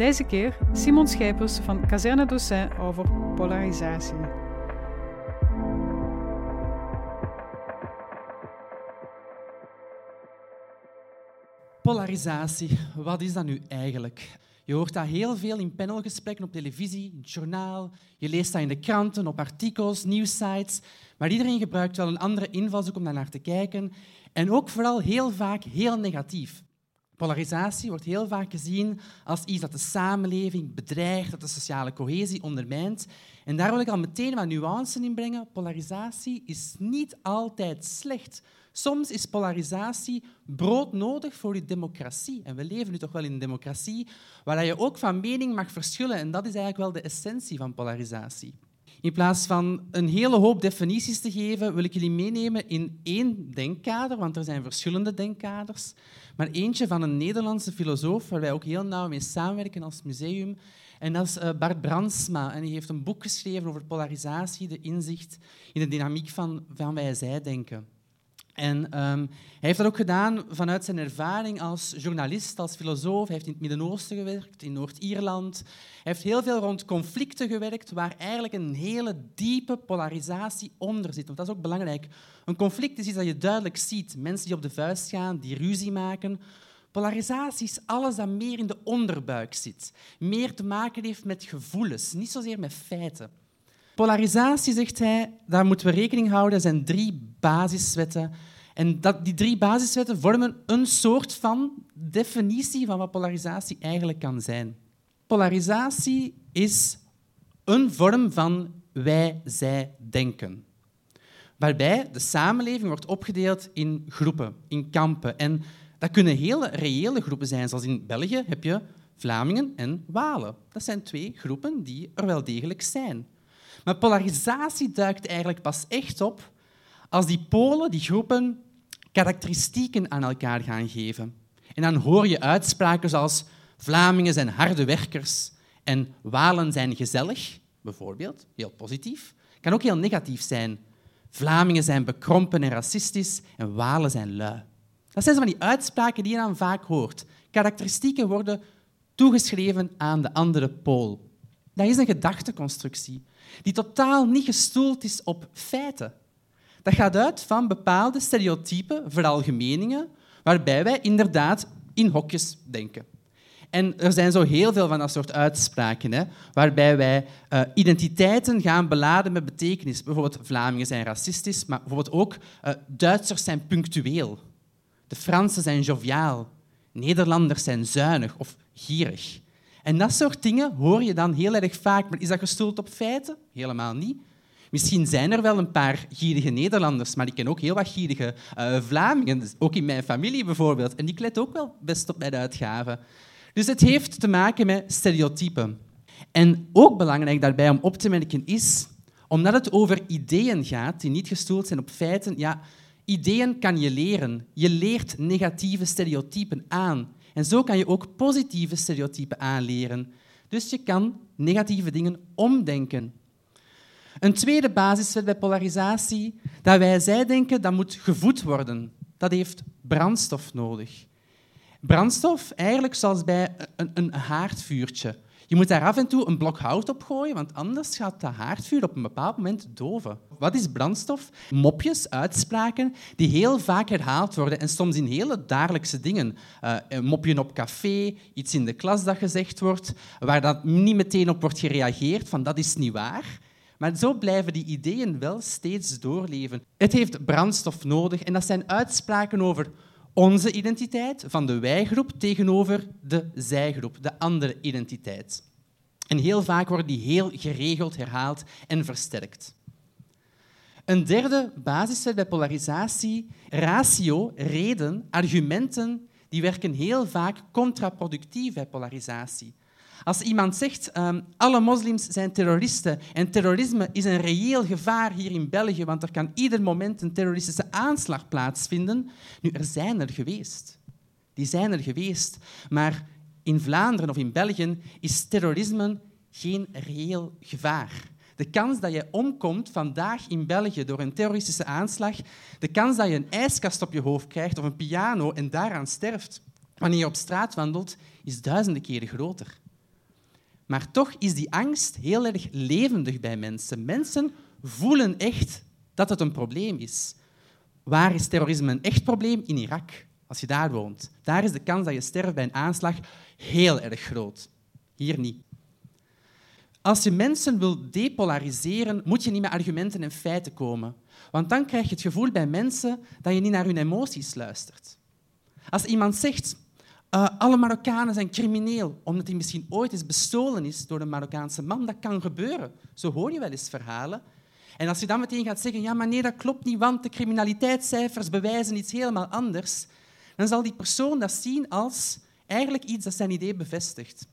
Deze keer Simon Schepers van Kazerne Docent over polarisatie. Polarisatie, wat is dat nu eigenlijk? Je hoort dat heel veel in panelgesprekken op televisie, in het journaal. Je leest dat in de kranten, op artikels, nieuwsites. Maar iedereen gebruikt wel een andere invalshoek om daar naar te kijken. En ook vooral heel vaak heel negatief. Polarisatie wordt heel vaak gezien als iets dat de samenleving bedreigt, dat de sociale cohesie ondermijnt. En daar wil ik al meteen wat nuance in brengen. Polarisatie is niet altijd slecht. Soms is polarisatie broodnodig voor je democratie. En we leven nu toch wel in een democratie waar je ook van mening mag verschillen. En dat is eigenlijk wel de essentie van polarisatie. In plaats van een hele hoop definities te geven, wil ik jullie meenemen in één denkkader, want er zijn verschillende denkkaders. Maar eentje van een Nederlandse filosoof, waar wij ook heel nauw mee samenwerken als museum. En dat is eh, Bart Brandsma. En hij heeft een boek geschreven over polarisatie, de inzicht in de dynamiek van, van wij-zij-denken. En um, hij heeft dat ook gedaan vanuit zijn ervaring als journalist, als filosoof. Hij heeft in het Midden-Oosten gewerkt, in Noord-Ierland. Hij heeft heel veel rond conflicten gewerkt, waar eigenlijk een hele diepe polarisatie onder zit. Want dat is ook belangrijk. Een conflict is iets dat je duidelijk ziet. Mensen die op de vuist gaan, die ruzie maken. Polarisatie is alles dat meer in de onderbuik zit. Meer te maken heeft met gevoelens, niet zozeer met feiten. Polarisatie, zegt hij, daar moeten we rekening houden. Er zijn drie basiswetten. En dat, die drie basiswetten vormen een soort van definitie van wat polarisatie eigenlijk kan zijn. Polarisatie is een vorm van wij-zij-denken. Waarbij de samenleving wordt opgedeeld in groepen, in kampen. En dat kunnen hele reële groepen zijn, zoals in België heb je Vlamingen en Walen. Dat zijn twee groepen die er wel degelijk zijn. Maar polarisatie duikt eigenlijk pas echt op als die polen, die groepen, karakteristieken aan elkaar gaan geven. En dan hoor je uitspraken zoals Vlamingen zijn harde werkers en Walen zijn gezellig, bijvoorbeeld, heel positief. Kan ook heel negatief zijn. Vlamingen zijn bekrompen en racistisch en Walen zijn lui. Dat zijn van die uitspraken die je dan vaak hoort. Karakteristieken worden toegeschreven aan de andere pool. Dat is een gedachteconstructie die totaal niet gestoeld is op feiten. Dat gaat uit van bepaalde stereotypen, veralgemeningen, waarbij wij inderdaad in hokjes denken. En er zijn zo heel veel van dat soort uitspraken, hè, waarbij wij uh, identiteiten gaan beladen met betekenis. Bijvoorbeeld Vlamingen zijn racistisch, maar bijvoorbeeld ook uh, Duitsers zijn punctueel. De Fransen zijn joviaal. Nederlanders zijn zuinig of gierig. En dat soort dingen hoor je dan heel erg vaak. Maar is dat gestoeld op feiten? Helemaal niet. Misschien zijn er wel een paar gierige Nederlanders, maar ik ken ook heel wat gierige uh, Vlamingen, dus ook in mijn familie bijvoorbeeld. En die let ook wel best op mijn uitgaven. Dus het heeft te maken met stereotypen. En ook belangrijk daarbij om op te merken is, omdat het over ideeën gaat die niet gestoeld zijn op feiten, ja, ideeën kan je leren. Je leert negatieve stereotypen aan. En zo kan je ook positieve stereotypen aanleren. Dus je kan negatieve dingen omdenken. Een tweede basiswet bij polarisatie, dat wij zij denken dat moet gevoed worden. Dat heeft brandstof nodig. Brandstof, eigenlijk zoals bij een, een haardvuurtje. Je moet daar af en toe een blok hout op gooien, want anders gaat de haardvuur op een bepaald moment doven. Wat is brandstof? Mopjes, uitspraken die heel vaak herhaald worden en soms in hele dagelijkse dingen. Uh, een mopje op café, iets in de klas dat gezegd wordt, waar dat niet meteen op wordt gereageerd van dat is niet waar. Maar zo blijven die ideeën wel steeds doorleven. Het heeft brandstof nodig en dat zijn uitspraken over onze identiteit van de wij-groep tegenover de zij-groep, de andere identiteit. En heel vaak worden die heel geregeld herhaald en versterkt. Een derde basiswet bij polarisatie, ratio, reden, argumenten, die werken heel vaak contraproductief bij polarisatie. Als iemand zegt, um, alle moslims zijn terroristen en terrorisme is een reëel gevaar hier in België, want er kan ieder moment een terroristische aanslag plaatsvinden. Nu, er zijn er geweest. Die zijn er geweest. Maar in Vlaanderen of in België is terrorisme geen reëel gevaar. De kans dat je omkomt vandaag in België door een terroristische aanslag, de kans dat je een ijskast op je hoofd krijgt of een piano en daaraan sterft wanneer je op straat wandelt, is duizenden keren groter. Maar toch is die angst heel erg levendig bij mensen. Mensen voelen echt dat het een probleem is. Waar is terrorisme een echt probleem? In Irak, als je daar woont. Daar is de kans dat je sterft bij een aanslag heel erg groot. Hier niet. Als je mensen wil depolariseren, moet je niet met argumenten en feiten komen. Want dan krijg je het gevoel bij mensen dat je niet naar hun emoties luistert. Als iemand zegt, uh, alle Marokkanen zijn crimineel, omdat hij misschien ooit eens bestolen is door een Marokkaanse man, dat kan gebeuren. Zo hoor je wel eens verhalen. En als je dan meteen gaat zeggen, ja, maar nee, dat klopt niet, want de criminaliteitscijfers bewijzen iets helemaal anders, dan zal die persoon dat zien als eigenlijk iets dat zijn idee bevestigt.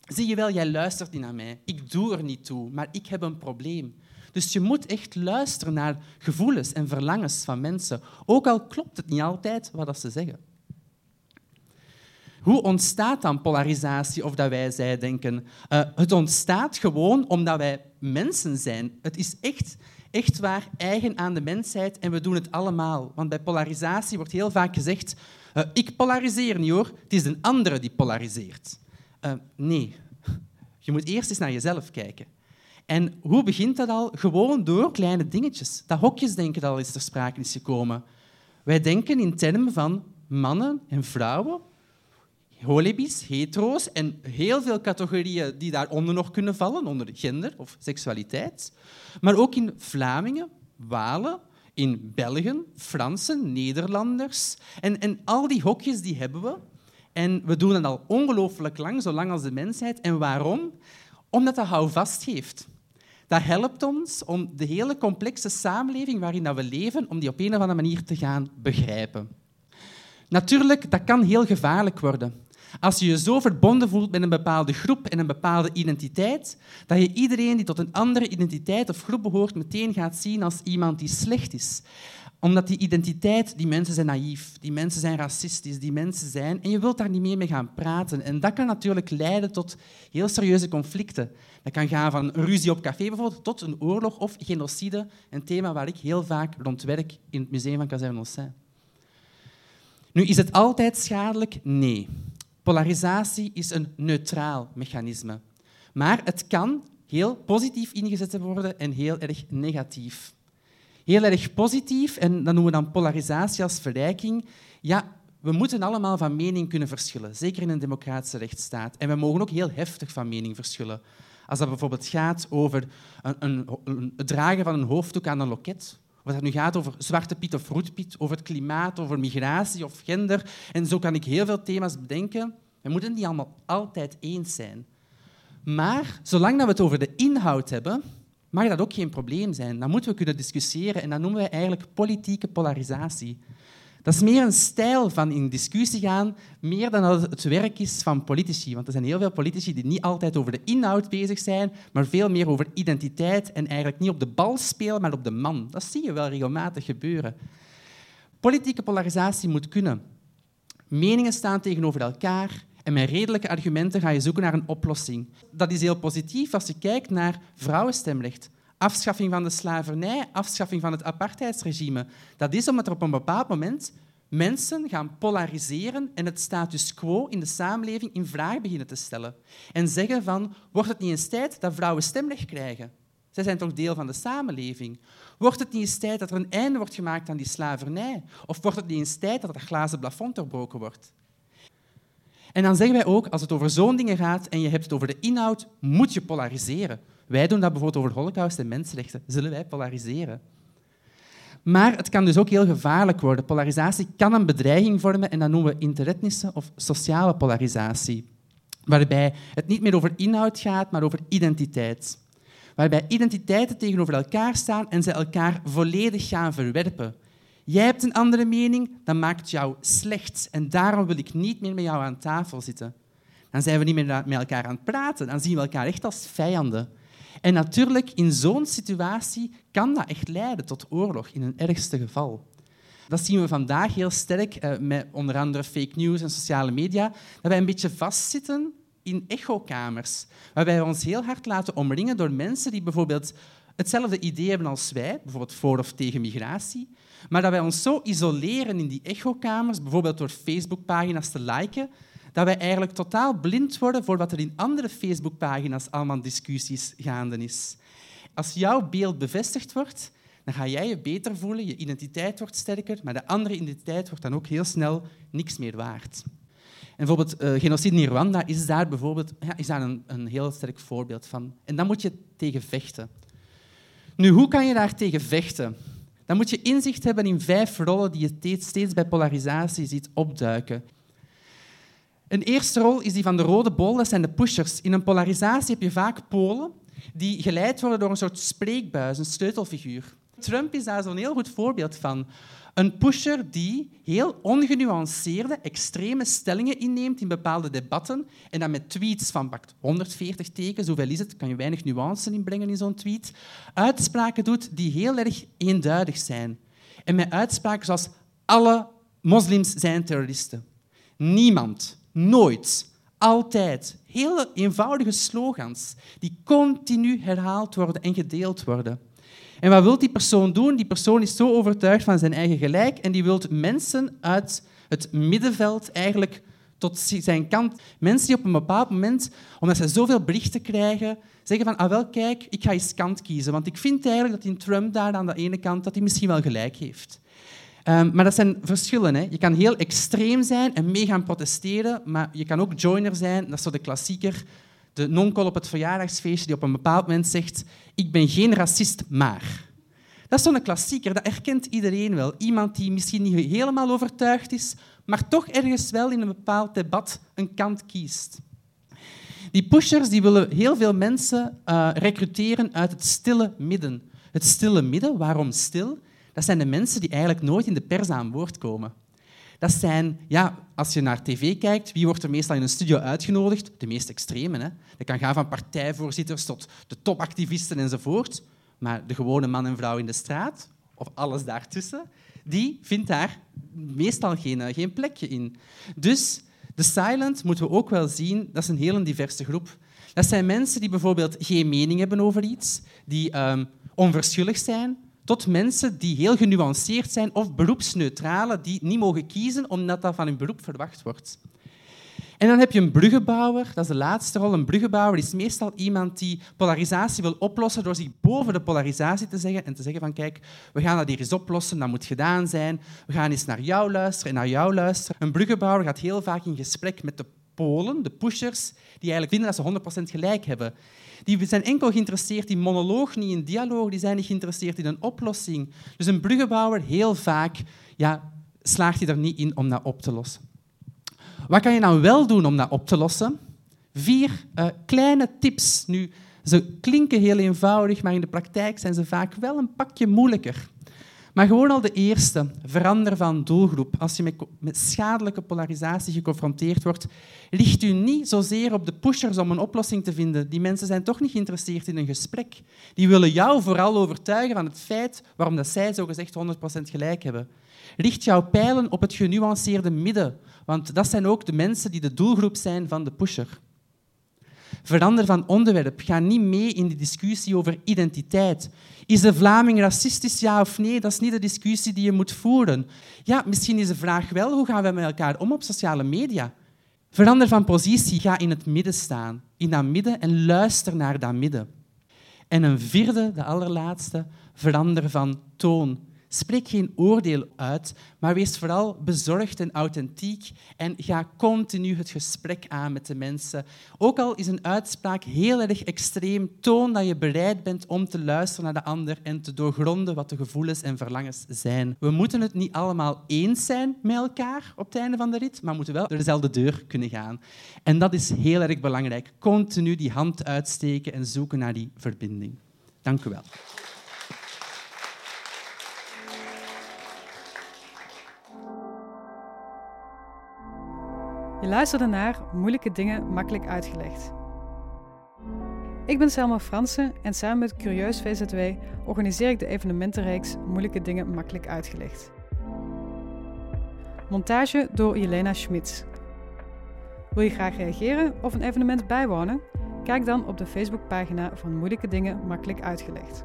Zie je wel, jij luistert niet naar mij. Ik doe er niet toe, maar ik heb een probleem. Dus je moet echt luisteren naar gevoelens en verlangens van mensen, ook al klopt het niet altijd wat ze zeggen. Hoe ontstaat dan polarisatie of dat wij zij denken? Uh, het ontstaat gewoon omdat wij mensen zijn. Het is echt, echt waar eigen aan de mensheid en we doen het allemaal. Want bij polarisatie wordt heel vaak gezegd, uh, ik polariseer niet hoor, het is een andere die polariseert. Uh, nee, je moet eerst eens naar jezelf kijken. En hoe begint dat al? Gewoon door kleine dingetjes. Dat hokjesdenken dat al eens ter sprake is gekomen. Wij denken in termen van mannen en vrouwen, holibis, hetero's en heel veel categorieën die daaronder nog kunnen vallen, onder gender of seksualiteit. Maar ook in Vlamingen, Walen, in Belgen, Fransen, Nederlanders. En, en al die hokjes die hebben we. En we doen het al ongelooflijk lang, zo lang als de mensheid. En waarom? Omdat dat houvast geeft. Dat helpt ons om de hele complexe samenleving waarin we leven, om die op een of andere manier te gaan begrijpen. Natuurlijk, dat kan heel gevaarlijk worden. Als je je zo verbonden voelt met een bepaalde groep en een bepaalde identiteit, dat je iedereen die tot een andere identiteit of groep behoort meteen gaat zien als iemand die slecht is omdat die identiteit, die mensen zijn naïef, die mensen zijn racistisch, die mensen zijn... En je wilt daar niet meer mee gaan praten. En dat kan natuurlijk leiden tot heel serieuze conflicten. Dat kan gaan van ruzie op café bijvoorbeeld, tot een oorlog of genocide. Een thema waar ik heel vaak rond werk in het museum van Kazerne Nu, is het altijd schadelijk? Nee. Polarisatie is een neutraal mechanisme. Maar het kan heel positief ingezet worden en heel erg negatief heel erg positief en dat noemen we dan polarisatie als verrijking. Ja, we moeten allemaal van mening kunnen verschillen, zeker in een democratische rechtsstaat. En we mogen ook heel heftig van mening verschillen. Als dat bijvoorbeeld gaat over een, een, het dragen van een hoofddoek aan een loket, of het nu gaat over zwarte piet of roetpiet, over het klimaat, over migratie of gender. En zo kan ik heel veel thema's bedenken. We moeten die allemaal altijd eens zijn. Maar zolang dat we het over de inhoud hebben, mag dat ook geen probleem zijn. Dan moeten we kunnen discussiëren en dat noemen wij eigenlijk politieke polarisatie. Dat is meer een stijl van in discussie gaan, meer dan dat het werk is van politici. Want er zijn heel veel politici die niet altijd over de inhoud bezig zijn, maar veel meer over identiteit en eigenlijk niet op de bal spelen, maar op de man. Dat zie je wel regelmatig gebeuren. Politieke polarisatie moet kunnen. Meningen staan tegenover elkaar en met redelijke argumenten ga je zoeken naar een oplossing. Dat is heel positief als je kijkt naar vrouwenstemrecht. Afschaffing van de slavernij, afschaffing van het apartheidsregime. Dat is omdat er op een bepaald moment mensen gaan polariseren en het status quo in de samenleving in vraag beginnen te stellen. En zeggen van, wordt het niet eens tijd dat vrouwen stemrecht krijgen? Zij zijn toch deel van de samenleving? Wordt het niet eens tijd dat er een einde wordt gemaakt aan die slavernij? Of wordt het niet eens tijd dat het glazen plafond doorbroken wordt? En dan zeggen wij ook, als het over zo'n dingen gaat en je hebt het over de inhoud, moet je polariseren. Wij doen dat bijvoorbeeld over holocaust en mensenrechten. Zullen wij polariseren? Maar het kan dus ook heel gevaarlijk worden. Polarisatie kan een bedreiging vormen en dat noemen we interetnische of sociale polarisatie. Waarbij het niet meer over inhoud gaat, maar over identiteit. Waarbij identiteiten tegenover elkaar staan en ze elkaar volledig gaan verwerpen. Jij hebt een andere mening, dat maakt jou slecht en daarom wil ik niet meer met jou aan tafel zitten. Dan zijn we niet meer met elkaar aan het praten. Dan zien we elkaar echt als vijanden. En natuurlijk, in zo'n situatie kan dat echt leiden tot oorlog, in een ergste geval. Dat zien we vandaag heel sterk eh, met onder andere fake news en sociale media, dat wij een beetje vastzitten in echokamers, waarbij we ons heel hard laten omringen door mensen die bijvoorbeeld hetzelfde idee hebben als wij, bijvoorbeeld voor of tegen migratie, maar dat wij ons zo isoleren in die echokamers, bijvoorbeeld door Facebookpagina's te liken, dat wij eigenlijk totaal blind worden voor wat er in andere Facebookpagina's allemaal discussies gaande is. Als jouw beeld bevestigd wordt, dan ga jij je beter voelen, je identiteit wordt sterker, maar de andere identiteit wordt dan ook heel snel niks meer waard. En bijvoorbeeld uh, genocide in Rwanda is daar bijvoorbeeld ja, is daar een, een heel sterk voorbeeld van. En dan moet je tegen vechten. Nu, hoe kan je daar tegen vechten? Dan moet je inzicht hebben in vijf rollen die je steeds bij polarisatie ziet opduiken. Een eerste rol is die van de rode bol, dat zijn de pushers. In een polarisatie heb je vaak polen die geleid worden door een soort spreekbuis, een sleutelfiguur. Trump is daar zo'n heel goed voorbeeld van. Een pusher die heel ongenuanceerde, extreme stellingen inneemt in bepaalde debatten en dan met tweets van 140 tekens, hoeveel is het, kan je weinig nuance inbrengen in zo'n tweet, uitspraken doet die heel erg eenduidig zijn. En met uitspraken zoals alle moslims zijn terroristen. Niemand, nooit, altijd. Hele eenvoudige slogans die continu herhaald worden en gedeeld worden. En wat wil die persoon doen? Die persoon is zo overtuigd van zijn eigen gelijk en die wil mensen uit het middenveld eigenlijk tot zijn kant. Mensen die op een bepaald moment, omdat ze zoveel berichten krijgen, zeggen van, ah wel, kijk, ik ga eens kant kiezen. Want ik vind eigenlijk dat in Trump daar aan de ene kant dat hij misschien wel gelijk heeft. Um, maar dat zijn verschillen. Hè. Je kan heel extreem zijn en mee gaan protesteren, maar je kan ook joiner zijn. Dat is zo de klassieker de nonkel op het verjaardagsfeestje die op een bepaald moment zegt ik ben geen racist, maar... Dat is zo'n klassieker, dat herkent iedereen wel. Iemand die misschien niet helemaal overtuigd is, maar toch ergens wel in een bepaald debat een kant kiest. Die pushers die willen heel veel mensen uh, recruteren uit het stille midden. Het stille midden, waarom stil? Dat zijn de mensen die eigenlijk nooit in de pers aan woord komen. Dat zijn, ja, als je naar tv kijkt, wie wordt er meestal in een studio uitgenodigd? De meest extreme. Hè? Dat kan gaan van partijvoorzitters tot de topactivisten enzovoort. Maar de gewone man en vrouw in de straat, of alles daartussen, die vindt daar meestal geen, eh, geen plekje in. Dus de silent moeten we ook wel zien, dat is een heel diverse groep. Dat zijn mensen die bijvoorbeeld geen mening hebben over iets, die um, onverschillig zijn, tot mensen die heel genuanceerd zijn of beroepsneutrale, die niet mogen kiezen omdat dat van hun beroep verwacht wordt. En dan heb je een bruggenbouwer, dat is de laatste rol. Een bruggenbouwer is meestal iemand die polarisatie wil oplossen door zich boven de polarisatie te zeggen en te zeggen van kijk, we gaan dat hier eens oplossen, dat moet gedaan zijn. We gaan eens naar jou luisteren en naar jou luisteren. Een bruggenbouwer gaat heel vaak in gesprek met de De pushers, die eigenlijk vinden dat ze 100% gelijk hebben. Die zijn enkel geïnteresseerd in monoloog, niet in dialoog. Die zijn niet geïnteresseerd in een oplossing. Dus een bruggenbouwer, heel vaak, ja, slaagt hij er niet in om dat op te lossen. Wat kan je dan wel doen om dat op te lossen? Vier uh, kleine tips. Nu, ze klinken heel eenvoudig, maar in de praktijk zijn ze vaak wel een pakje moeilijker. Maar gewoon al de eerste, verander van doelgroep. Als je met, schadelijke polarisatie geconfronteerd wordt, ligt u niet zozeer op de pushers om een oplossing te vinden. Die mensen zijn toch niet geïnteresseerd in een gesprek. Die willen jou vooral overtuigen van het feit waarom dat zij zogezegd 100% gelijk hebben. Richt jouw pijlen op het genuanceerde midden, want dat zijn ook de mensen die de doelgroep zijn van de pusher. Verander van onderwerp. Ga niet mee in de discussie over identiteit. Is de Vlaming racistisch, ja of nee? Dat is niet de discussie die je moet voeren. Ja, misschien is de vraag wel, hoe gaan we met elkaar om op sociale media? Verander van positie. Ga in het midden staan. In dat midden en luister naar dat midden. En een vierde, de allerlaatste, verander van toon. Spreek geen oordeel uit, maar wees vooral bezorgd en authentiek en ga continu het gesprek aan met de mensen. Ook al is een uitspraak heel erg extreem, toon dat je bereid bent om te luisteren naar de ander en te doorgronden wat de gevoelens en verlangens zijn. We moeten het niet allemaal eens zijn met elkaar op het einde van de rit, maar moeten wel door dezelfde deur kunnen gaan. En dat is heel erg belangrijk. Continu die hand uitsteken en zoeken naar die verbinding. Dank u wel. Luisterde naar Moeilijke Dingen Makkelijk Uitgelegd. Ik ben Selma Fransen en samen met Curieus VZW organiseer ik de evenementenreeks Moeilijke Dingen Makkelijk Uitgelegd. Montage door Jelena Schmitz. Wil je graag reageren of een evenement bijwonen? Kijk dan op de Facebookpagina van Moeilijke Dingen Makkelijk Uitgelegd.